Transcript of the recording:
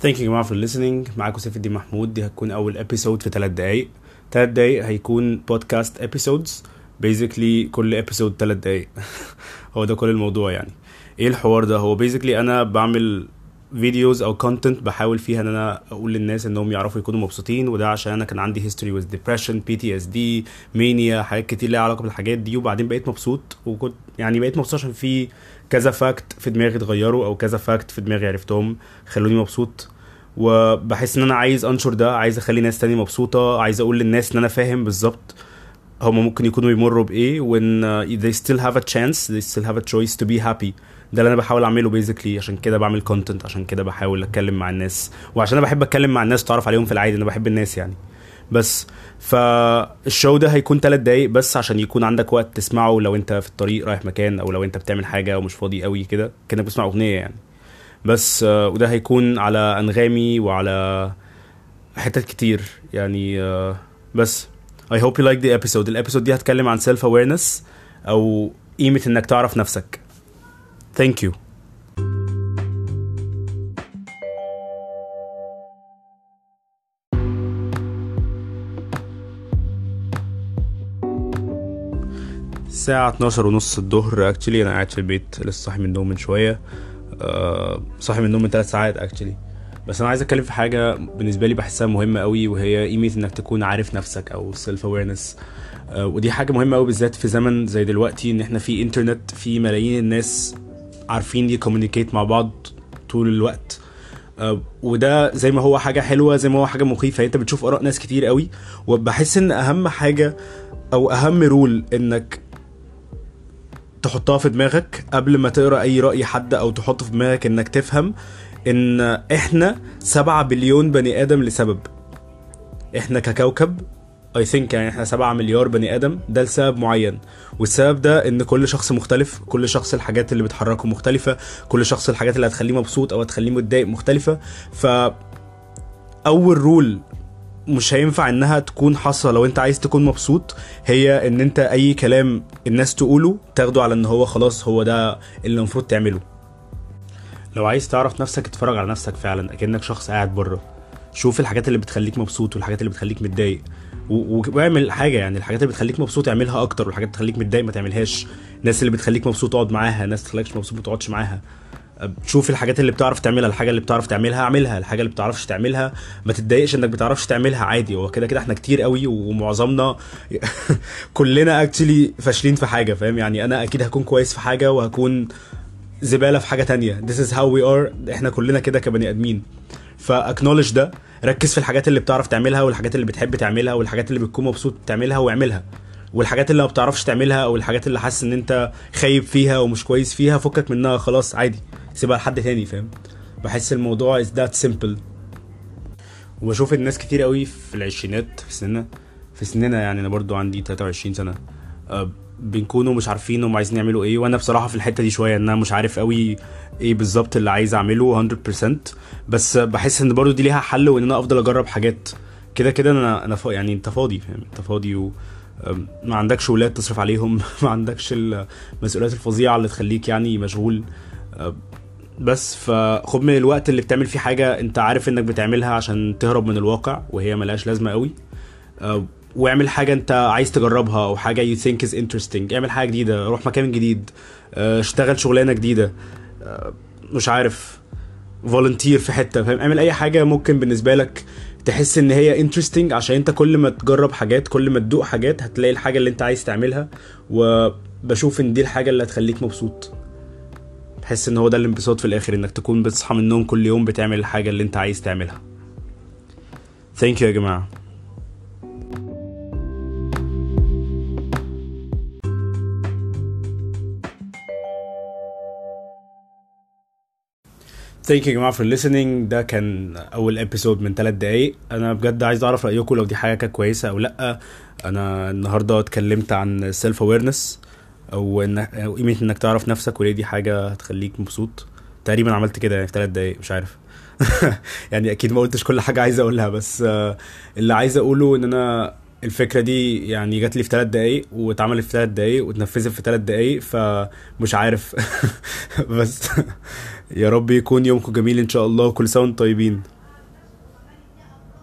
Thank you جماعة for listening. معاكم سيف الدين محمود. دي هتكون أول episode في ثلاث دقايق. ثلاث دقايق هيكون podcast episodes basically كل episode ثلاث دقايق. هو ده كل الموضوع يعني. إيه الحوار ده؟ هو basically أنا بعمل videos أو content بحاول فيها ان أنا أقول للناس انهم يعرفوا يكونوا مبسوطين وده عشان أنا كان عندي history with depression PTSD mania حاجات كتير ليها علاقة بالحاجات دي وبعدين بقيت مبسوط وكنت يعني بقيت مبسوط عشان في كذا fact في دماغي اتغيروا أو كذا fact في دماغي عرفتهم خلوني مبسوط. وبحس ان أنا عايز انشر ده عايز اخلي ناس تاني مبسوطة عايز أقول للناس ان أنا فاهم بالظبط. هما ممكن يكونوا يمروا بإيه وان uh, they still have a chance they still have a choice to be happy. ده اللي أنا بحاول أعمله basically عشان كده بعمل content عشان كده بحاول أتكلم مع الناس. وعشان أنا بحب أتكلم مع الناس تعرف عليهم في العادي. أنا بحب الناس يعني. بس. فال show ده هيكون ثلاث دقايق بس عشان يكون عندك وقت تسمعه لو أنت في الطريق رايح مكان أو لو أنت بتعمل حاجة ومش فاضي قوي كده. كأنك بتسمع أغنية يعني. بس آه، وده هيكون على أنغامي وعلى حتت كتير يعني آه، بس. I hope you like the episode. ال episode دي هتكلم عن self awareness أو قيمة إنك تعرف نفسك. Thank you. الساعة 12 ونص الظهر. actually أنا قاعد في البيت لسه صاحي من النوم من شوية. آه، صاحي من النوم من 3 ساعات actually بس أنا عايز أتكلم في حاجة بالنسبة لي بحسها مهمة قوي وهي قيمة إنك تكون عارف نفسك أو self awareness آه، ودي حاجة مهمة قوي بالذات في زمن زي دلوقتي إن إحنا في انترنت في ملايين الناس عارفين ي communicate مع بعض طول الوقت. آه، وده زي ما هو حاجة حلوة زي ما هو حاجة مخيفة. أنت بتشوف آراء ناس كتير قوي وبحس إن أهم حاجة أو أهم rule إنك تحطها في دماغك قبل ما تقرأ أي رأي حد أو تحط في دماغك إنك تفهم إن إحنا سبعة بليون بني آدم لسبب. إحنا ككوكب I think يعني إحنا سبعة مليار بني آدم ده لسبب معين. والسبب ده إن كل شخص مختلف كل شخص الحاجات اللي بتحركه مختلفة كل شخص الحاجات اللي هتخليه مبسوط أو هتخليه متضايق مختلفة. ف أول rule مش هينفع إنها تكون حاصلة لو أنت عايز تكون مبسوط هي إن أنت أي كلام الناس تقوله تاخده على إن هو خلاص هو ده اللي المفروض تعمله. لو عايز تعرف نفسك اتفرج على نفسك فعلا أكنك شخص قاعد بره. شوف الحاجات اللي بتخليك مبسوط والحاجات اللي بتخليك متضايق. واعمل حاجة يعني الحاجات اللي بتخليك مبسوط اعملها أكتر والحاجات اللي بتخليك متضايق ما تعملهاش. الناس اللي بتخليك مبسوط اقعد معاها الناس اللي بتخليكش مبسوط ما تقعدش معاها. شوف الحاجات اللي بتعرف تعملها الحاجة اللي بتعرف تعملها اعملها الحاجة اللي بتعرفش تعملها ما تتضايقش انك بتعرفش تعملها عادي. هو كده كده إحنا كتير قوي ومعظمنا كلنا اكشلي فاشلين في حاجة فاهم يعني؟ أنا أكيد هكون كويس في حاجة وهكون زبالة في حاجة تانية. This is how we are. إحنا كلنا كده كبني آدمين. فاكنولج ده. ركز في الحاجات اللي بتعرف تعملها والحاجات اللي بتحب تعملها والحاجات اللي بتكون مبسوط تعملها واعملها. والحاجات اللي ما بتعرفش تعملها أو الحاجات اللي حاسس إن أنت خايب فيها ومش كويس فيها فكك منها. خلاص عادي. سيبها لحد تاني فاهم؟ بحس الموضوع is that simple. وبشوف الناس كتير قوي في العشرينات في سننا في سننا يعني أنا برضو عندي 23 سنة. أه بنكونوا مش عارفين هم عايزين يعملوا إيه وأنا بصراحة في الحتة دي شوية إن أنا مش عارف قوي إيه بالظبط اللي عايز أعمله 100% بس بحس إن برضو دي ليها حل وإن أنا أفضل أجرب حاجات. كده كده أنا أنا فا يعني أنت فاضي فاهم؟ أنت فاضي و ما عندكش ولاد تصرف عليهم ما عندكش المسؤوليات الفظيعة اللي تخليك يعني مشغول. بس فخد من الوقت اللي بتعمل فيه حاجة أنت عارف إنك بتعملها عشان تهرب من الواقع وهي ملهاش لازمة قوي واعمل حاجة انت عايز تجربها أو حاجة you think is interesting. اعمل حاجة جديدة روح مكان جديد أه، اشتغل شغلانة جديدة. أه، مش عارف volunteer في حتة فاهم؟ اعمل أي حاجة ممكن بالنسبة لك تحس إن هي interesting عشان أنت كل ما تجرب حاجات كل ما تدوق حاجات هتلاقي الحاجة اللي أنت عايز تعملها. وبشوف إن دي الحاجة اللي هتخليك مبسوط. بحس إن هو ده الانبساط في الآخر إنك تكون بتصحى من النوم كل يوم بتعمل الحاجة اللي أنت عايز تعملها. thank you يا جماعة. thank you يا جماعة for listening. ده كان أول episode من ثلاث دقايق. أنا بجد عايز أعرف رأيكم لو دي حاجة كانت كويسة أو لأ. أنا النهارده اتكلمت عن self awareness أو قيمة إنك تعرف نفسك وليه دي حاجة هتخليك مبسوط. تقريبا عملت كده يعني في ثلاث دقايق مش عارف. يعني أكيد ما قلتش كل حاجة عايز أقولها بس اللي عايز أقوله إن أنا الفكرة دي يعني جات لي في ثلاث دقايق واتعملت في ثلاث دقايق واتنفذت في ثلاث دقايق فمش عارف. بس يا رب يكون يومكم جميل إن شاء الله وكل سنة طيبين.